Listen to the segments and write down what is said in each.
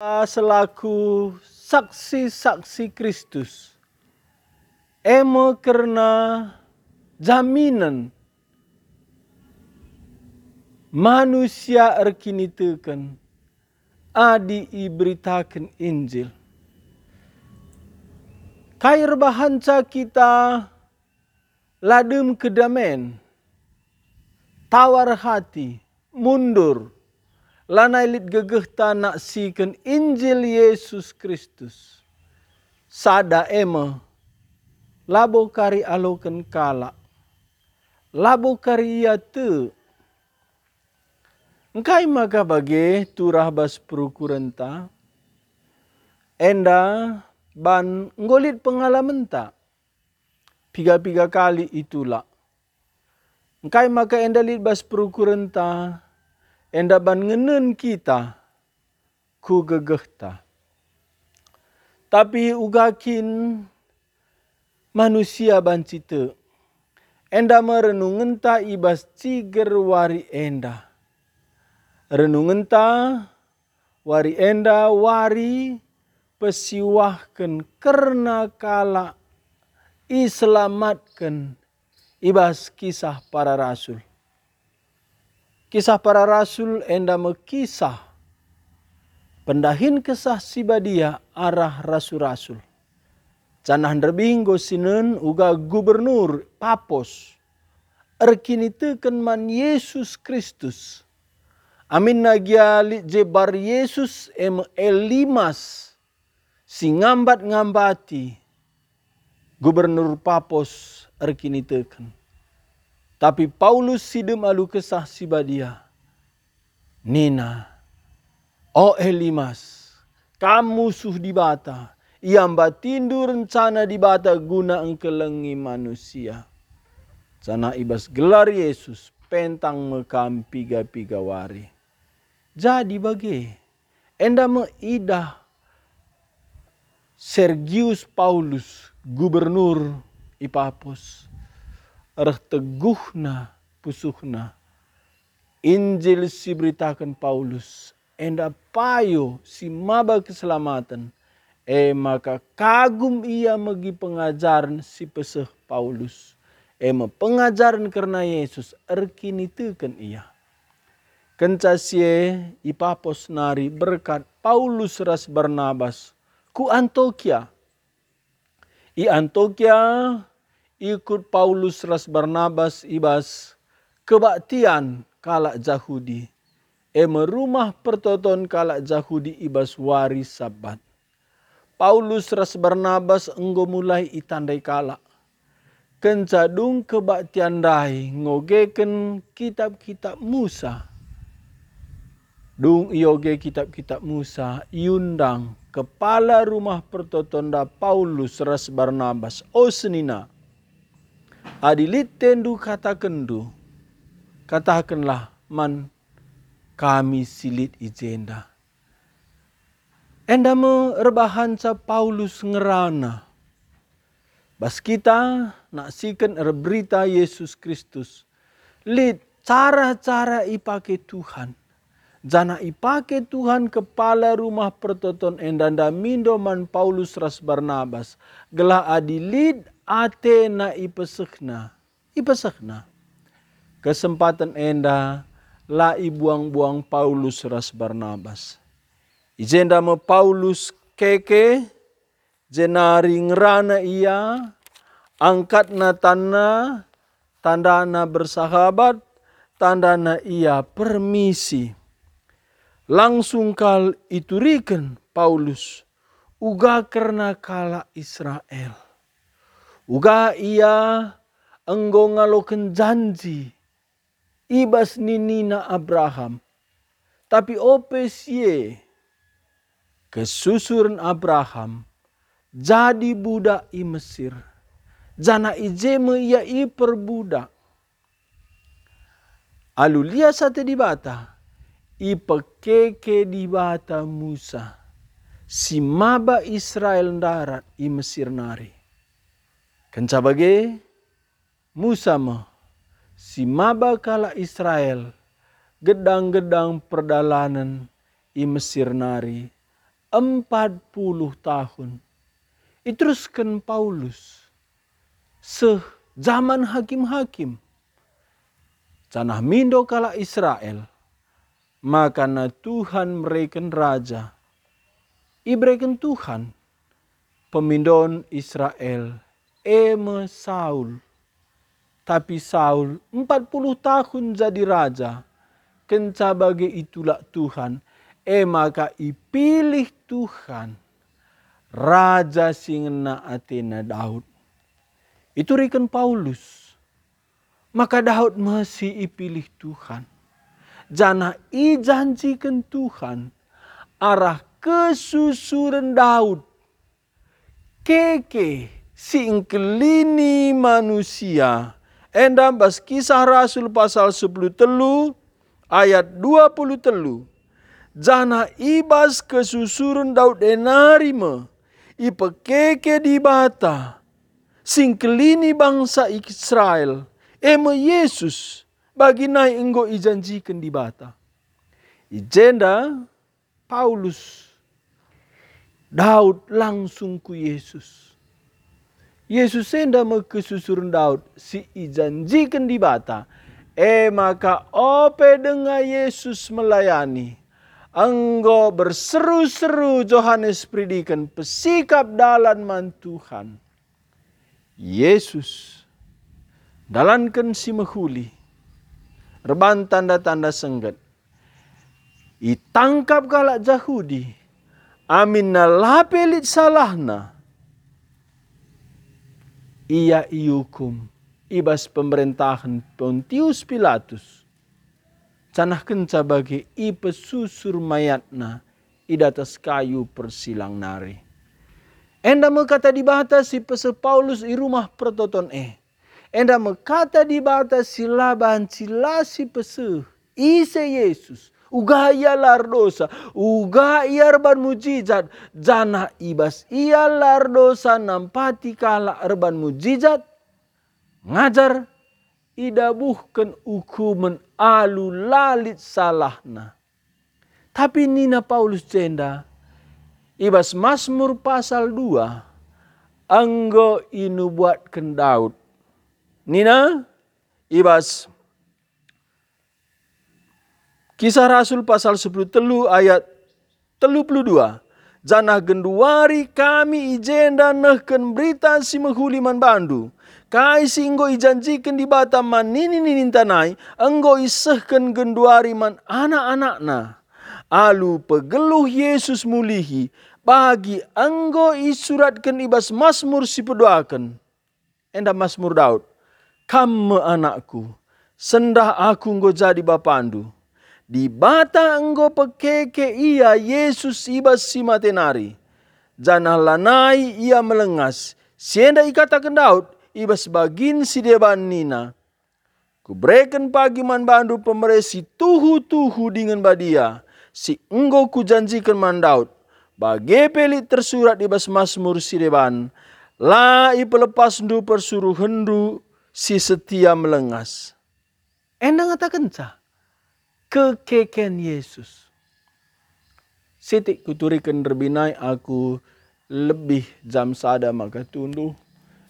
selaku saksi-saksi Kristus. Emo karena jaminan manusia erkini teken adi iberitakan Injil. Kair bahanca kita ladem kedamen, tawar hati, mundur, lanai lit gegeh nak siken Injil Yesus Kristus. Sada ema labo kari aloken kala. Labo kari ia te. Engkai maka bagi turah bas perukurenta. Enda ban ngolit pengalaman tak. Piga-piga kali itulah. Engkai maka enda lit bas perukurenta enda ban ngenen kita ku gegehta. Tapi ugakin manusia ban cite. Enda merenungen ta ibas ciger wari enda. Renungen ta wari enda wari pesiwahkan karena kala iselamatkan ibas kisah para rasul. Kisah para rasul enda mekisah pendahin kesah sibadia arah rasul-rasul. Canah derbinggo sinen uga gubernur Papos. Erkini teken man Yesus Kristus. Amin nagiali jebar Yesus em elimas singambat ngambati gubernur Papos erkini teken. Tapi Paulus sidem alu kesah sibadia. Nina, oh Elimas, kamu suh di bata. Yang batindu rencana di bata guna engkelengi manusia. Sana ibas gelar Yesus pentang mekam piga-piga wari. Jadi bagi, enda meidah Sergius Paulus, gubernur Ipapos teguhna pusuhna. Injil si beritakan Paulus enda payo si maba keselamatan eh maka kagum ia megi pengajaran si peseh Paulus. Ema pengajaran karena Yesus erkini teken ia. Kencasie ipapos nari berkat Paulus ras Barnabas ku Antokia i Antokia ikut Paulus ras Barnabas ibas kebaktian kalak Yahudi. Eme rumah pertoton kalak Yahudi ibas waris sabat. Paulus ras Barnabas enggo mulai itandai kalak. Kencadung kebaktian dai ngogeken kitab-kitab Musa. Dung ioge kitab-kitab Musa iundang kepala rumah pertotonda Paulus ras Barnabas. O senina adilit tendu kata kendu katakanlah man kami silit ijenda enda rebahan sa Paulus ngerana bas kita nak siken er berita Yesus Kristus lit cara-cara ipake Tuhan Jana ipake Tuhan kepala rumah pertoton endanda mindo man Paulus ras Barnabas. Gelah adilid ate na ipesekna. Kesempatan enda la ibuang-buang Paulus ras Barnabas. Ijenda me Paulus keke jenari ngerana ia angkat na tanda na bersahabat tanda na ia permisi langsung kal iturikan Paulus uga karena kala Israel Uga ia enggo ngaloken janji ibas ninina Abraham. Tapi opesie kesusuran Abraham jadi budak i Mesir. Jana ijeme ia i perbudak. Alu lia sate di bata. I pekeke di bata Musa. Si maba Israel darat i Mesir nari. Kenca bagi Musa ma si maba kala Israel gedang-gedang perdalanan i Mesir nari empat puluh tahun. Iteruskan Paulus. Sejaman hakim-hakim. Canah mindo kala Israel. Maka na Tuhan mereken raja. Ibreken Tuhan. Pemindon Israel. Eme Saul. Tapi Saul 40 tahun jadi raja. Kenca bagi itulah Tuhan. Eh maka ipilih Tuhan raja singena Athena Daud. Itu rikan Paulus. Maka Daud masih ipilih Tuhan. Jana ijanjikan Tuhan arah kesusuran Daud. Keke singkelini manusia. Endam bas kisah Rasul pasal 10 telu ayat 20 telu. Jana ibas kesusuran Daud enarima ipekeke di bata singkelini bangsa Israel ema Yesus bagi naik enggo ijanjikan di bata. Ijenda Paulus Daud langsung ku Yesus. Yesus senda kesusuran Daud si ijanjikan di bata. Eh maka ope dengan Yesus melayani Enggo berseru-seru Johannes predikan pesikap dalan man Tuhan. Yesus dalankan si mehuli. Reban tanda-tanda senggat. Itangkap kalak Yahudi. Amin na lapelit salahna. Ia iukum ibas pemerintahan Pontius Pilatus canah kenca bagi ipe susur mayatna idatas kayu persilang nari. Enda kata di si pese Paulus i rumah pertoton eh. Enda kata di si laban si pese ise Yesus. Uga ia lardosa, uga ia erban mujizat, jana ibas ia lardosa nampati kala erban mujizat, ngajar idabuhkan hukuman alu lalit salahna. Tapi Nina Paulus cenda, ibas Mazmur pasal 2, anggo inu buatkan Daud. Nina, ibas Kisah Rasul pasal 10 telu ayat telu puluh dua. Janah genduari kami ijenda nehken berita si menghuliman bandu Kai singgo ijanjikan di bata man nini nini tanai, enggo isehkan genduari man anak-anak na. Alu pegeluh Yesus mulihi, bagi enggo isuratkan ibas masmur si pedoakan. Enda masmur Daud, kamu anakku, sendah aku enggo jadi bapandu. Di bata enggo pekeke ia Yesus ibas si matenari. Janah lanai ia melengas. Sienda ikatakan Daud, ibas bagin si deban nina. Kubrekan pagi man bandu pemeresi tuhu-tuhu dengan badia. Si enggo ku janjikan man Daud. Bagi pelit tersurat ibas masmur si deban. La pelepas ndu persuruh hendu si setia melengas. Endang ngatakan kenca. Kekeken Yesus. Sitik kuturikan terbinai aku lebih jam sada maka tunduh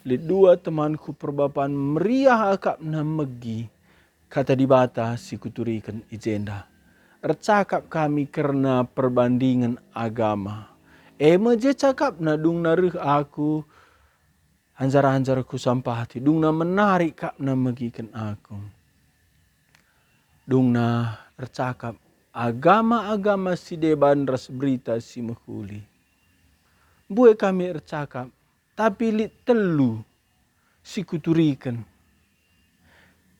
Li dua temanku perbapan meriah akap na megi. Kata di bata si kuturikan ijenda. Recakap kami karena perbandingan agama. Ema je cakap na dung naruh aku. Hanjar-hanjar ku sampah hati. Dung na menarik kap na megikan aku. Dung na recakap agama-agama si deban ras berita si mehuli. Buat kami recakap tapi li telu si kuturikan.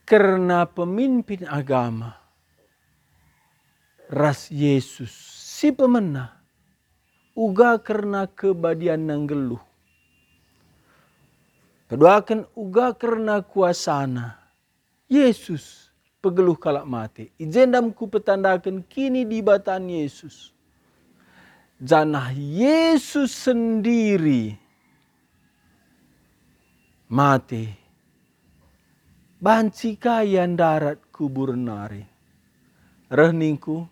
Karena pemimpin agama ras Yesus si pemena uga karena kebadian nang geluh. Keduakan uga karena kuasana Yesus pegeluh kalak mati. Ijendam ku petandakan kini di batan Yesus. Janah Yesus sendiri mati. Banci kayan darat kubur nari. Rehningku,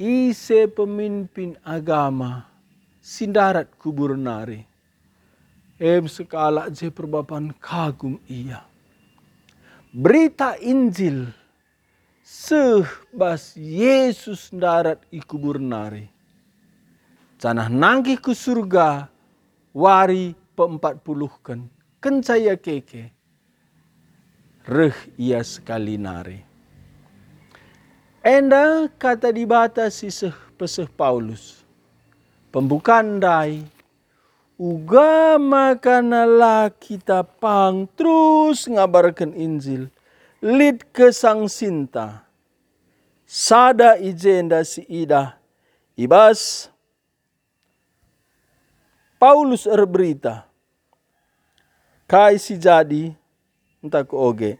ise pemimpin agama sindarat kubur nari. Em sekala je perbapan kagum ia. Berita Injil sebas Yesus darat i kubur nari. Canah nangkih ke surga wari peempat puluh kan kencaya keke. Reh ia sekali nari. Enda kata dibatasi seh peseh Paulus. Pembukaan dai. Uga makanalah kita pang terus ngabarkan Injil. Lid ke sang sinta. Sada ijenda si ida. Ibas Paulus berita. Kai si jadi entah ku oge.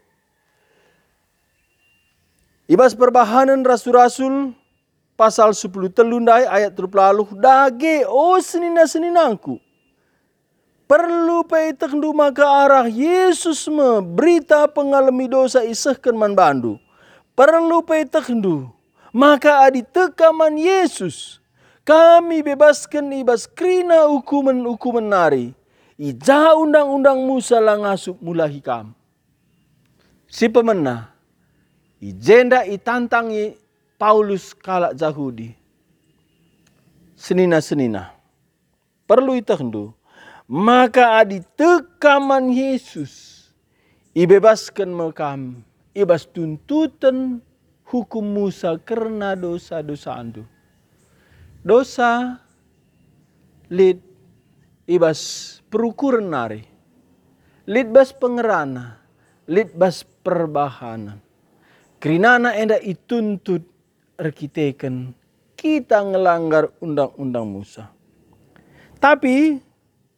Ibas perbahanan rasul-rasul pasal 10 telundai ayat terpelaluh dage oh senina seninangku. Perlu pay tekndu maka arah Yesus me berita pengalami dosa isehkan man bandu. Perlu pay tekndu maka adi tekaman Yesus kami bebaskan ibas krina hukuman-hukuman nari. Ija undang-undang Musa lang asup mulahi kam. Si pemena. Ijenda itantangi Paulus kalak Yahudi. Senina-senina. Perlu itahndu. Maka adi tekaman Yesus. Ibebaskan mekam. Ibas tuntutan hukum Musa karena dosa-dosa andu dosa lid ibas perukuran nari lid bas pengerana lid bas perbahanan kerinana enda ituntut arkiteken kita ngelanggar undang-undang Musa tapi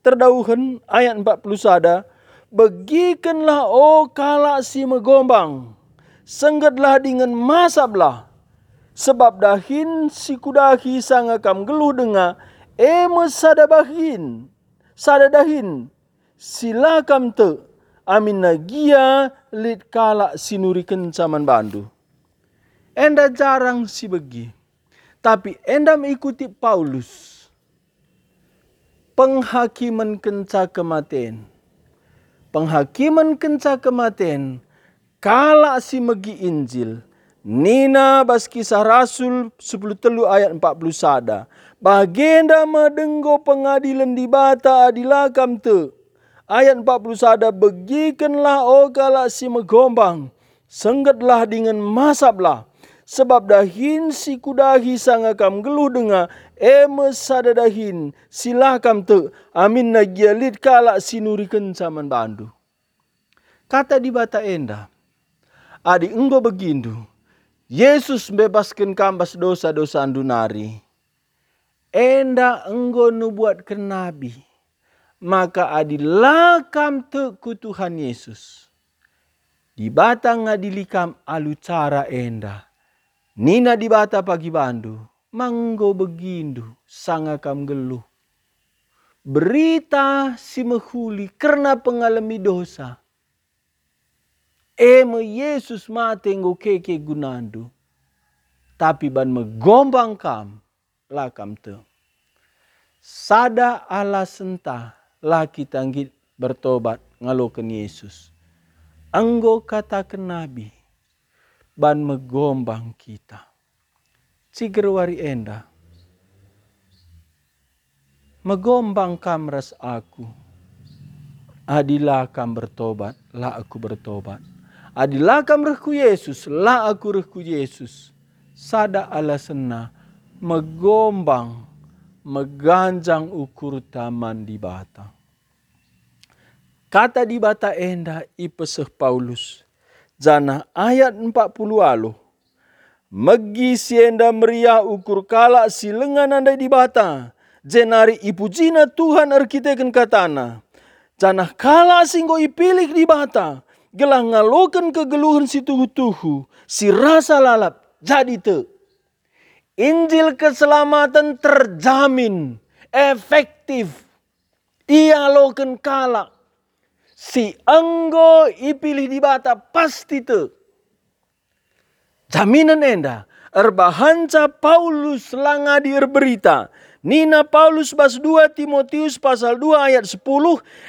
terdauhan ayat 40 sada begikanlah oh kala si megombang senggetlah dengan masablah Sebab dahin si kudahi sanga kam geluh denga eme sada bahin sada dahin sila kam te amin nagia lit kala sinuri kencaman bandu. Enda jarang si begi. Tapi enda mengikuti Paulus. Penghakiman kenca kematian. Penghakiman kenca kematian. Kala si megi Injil Nina bas kisah Rasul 10 telu ayat 40 sada. Bagenda madenggo pengadilan di bata adilakam te. Ayat 40 sada begikanlah o kala si megombang. Senggetlah dengan masablah. Sebab dahin si kudahi sangakam geluh dengar. Eme sada dahin silakam te. Amin nagialit kala sinurikan zaman bandu. Kata di bata enda. Adi enggo begindu Yesus bebaskan kambas dosa-dosa andunari. Enda enggo nubuat ke nabi. Maka adilakam teku Tuhan Yesus. Di batang ngadilikam alu cara enda. Nina di bata pagi bandu. Manggo begindu sangakam geluh. Berita si mehuli karena pengalami dosa Eme Yesus mate ngo keke gunandu. Tapi ban megombang kam lakam te. Sada ala senta laki tanggit bertobat ngalokan Yesus. Anggo kata ke nabi ban megombang kita. Cigerwari enda. Megombang kam ras aku. Adilah kam bertobat, lah aku bertobat Adilah kam rehku Yesus, la aku rehku Yesus. Sada ala sena, megombang, meganjang ukur taman di bata. Kata di bata enda ipeseh Paulus. Jana ayat 40 alo. Megi sienda meriah ukur kala si lengan anda di bata. Jenari ipujina Tuhan arkiteken katana. Jana kala singgo ipilih di bata gelah ngalokan kegeluhan si tuhu-tuhu, si rasa lalap, jadi te. Injil keselamatan terjamin, efektif. Ia loken kala. Si anggo ipilih di bata pasti te. Jaminan enda, erbahanca Paulus langa di berita. Nina Paulus bas 2 Timotius pasal 2 ayat 10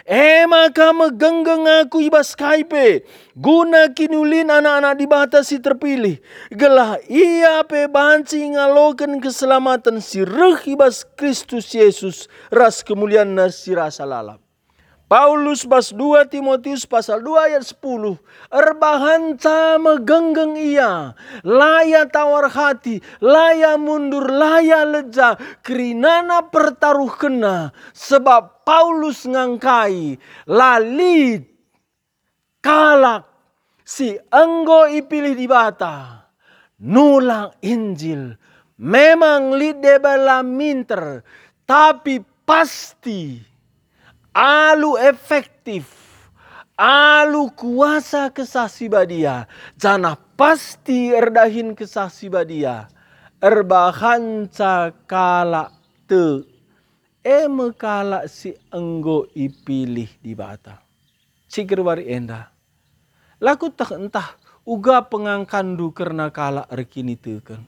Ema kama genggeng aku ibas kaipe Guna kinulin anak-anak dibatasi terpilih. Gelah ia pe banci ngalokan keselamatan si reh ibas Kristus Yesus Ras kemuliaan nasi rasa lalap Paulus bas 2 Timotius pasal 2 ayat 10. Erbahan sama genggeng ia. Laya tawar hati. Laya mundur. Laya leja. Kerinana pertaruh kena. Sebab Paulus ngangkai. Lalit. Kalak. Si enggo ipilih di bata. Nulang Injil. Memang lidebala minter. Tapi pasti alu efektif, alu kuasa kesasi badia, jana pasti erdahin kesasi badia, erbahan kala te, eme kala si enggo ipilih di bata. Cikir wari enda. Laku tak entah uga pengangkandu karena kala rekini teken.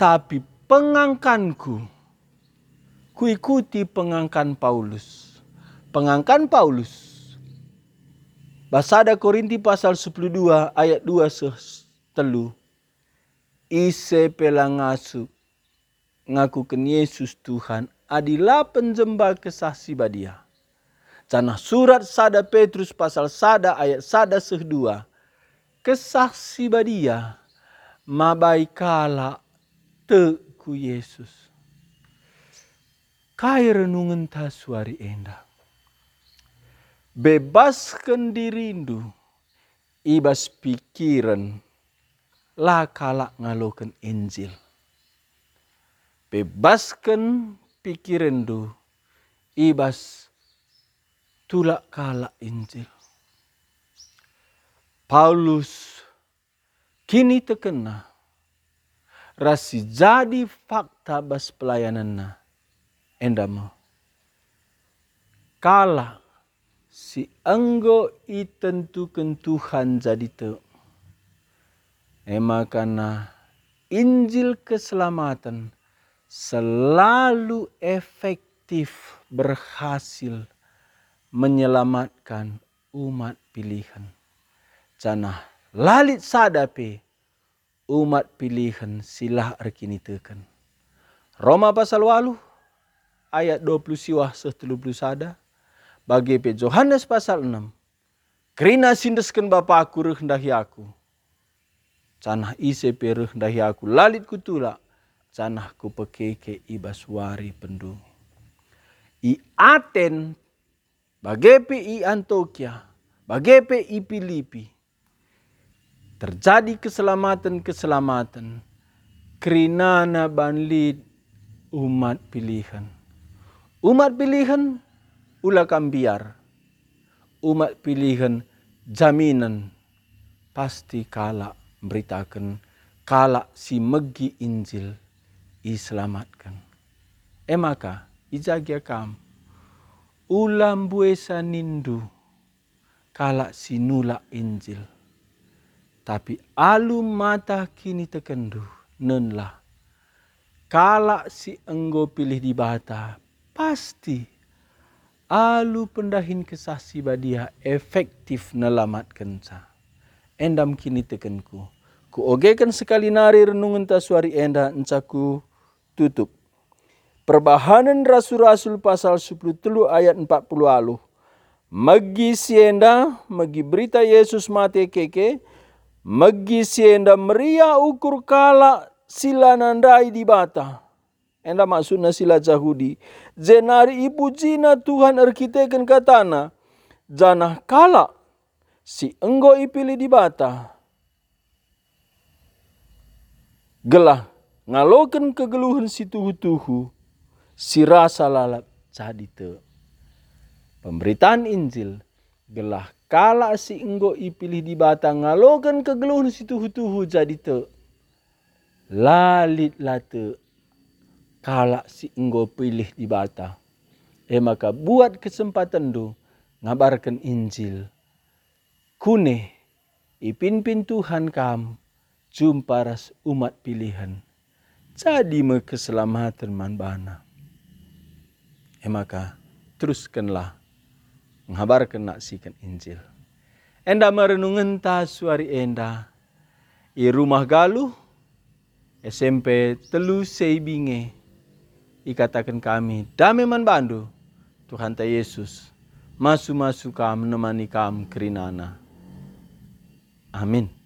Tapi pengangkanku, kuikuti pengangkan Paulus. Pengangkan Paulus. Basada Korinti pasal 12 ayat 2 telu. Ise pelangasu ngakukan Yesus Tuhan adilah penjemba kesasi badia. Tanah surat sada Petrus pasal sada ayat sada sehdua. Kesaksi badia mabai kala te ku Yesus kai renungan suari enda. Bebaskan dirindu, ibas pikiran, la kalak ngalokan Injil. Bebaskan pikiran du, ibas tulak kalak Injil. Paulus kini terkena rasi jadi fakta bas pelayanannya endama. Kala si enggo itentukan Tuhan jadi te. Ema karena Injil keselamatan selalu efektif berhasil menyelamatkan umat pilihan. Canah lalit sadape umat pilihan silah arkini teken. Roma pasal walu ayat 20 siwah sada. Bagi pe Johannes pasal 6. Kerina sindeskan bapa aku rehendahi aku. Canah ise pe rehendahi aku. Lalit kutula. Canah ku pekeke ibaswari pendu. I Aten. Bagepe i Antokia. Bagepe i Filipi. Terjadi keselamatan-keselamatan. Kerinana banlid umat pilihan Umat pilihan ulakan biar. Umat pilihan jaminan pasti kala beritakan kala si megi Injil iselamatkan. Emaka ijagia kam ulam buesa nindu kala si nula Injil. Tapi alu mata kini tekendu nenlah. Kala si enggo pilih di bata pasti alu pendahin kesasi badia efektif nelamat kenca. Endam kini tekenku. Ku ogekan sekali nari renungan suari enda encaku tutup. Perbahanan rasul-rasul pasal 10 ayat 40 alu. Magi sienda, magi berita Yesus mati keke, magi sienda meria ukur kala sila nandai di bata Enda maksudnya sila Yahudi. Zenari ibu jina Tuhan arkiteken katana. Janah kala si enggo ipili di bata. Gelah ngaloken kegeluhan si tuhu-tuhu. Si rasa lalap jadi te. Pemberitaan Injil. Gelah kala si enggo ipilih di bata ngaloken kegeluhan si tuhu-tuhu jadi te. Lalit late kala si enggo pilih di bata. E maka buat kesempatan do ngabarkan Injil. Kune ipin-pin Tuhan kam jumpa ras umat pilihan. Jadi me keselamatan man bana. E maka teruskanlah menghabarkan naksikan Injil. Enda merenungan ta suari enda. I rumah galuh SMP telu seibinge. Ikatakan kami damai man bandu. Tuhan ta Yesus. Masu-masu kam menemani kam kerinana. Amin.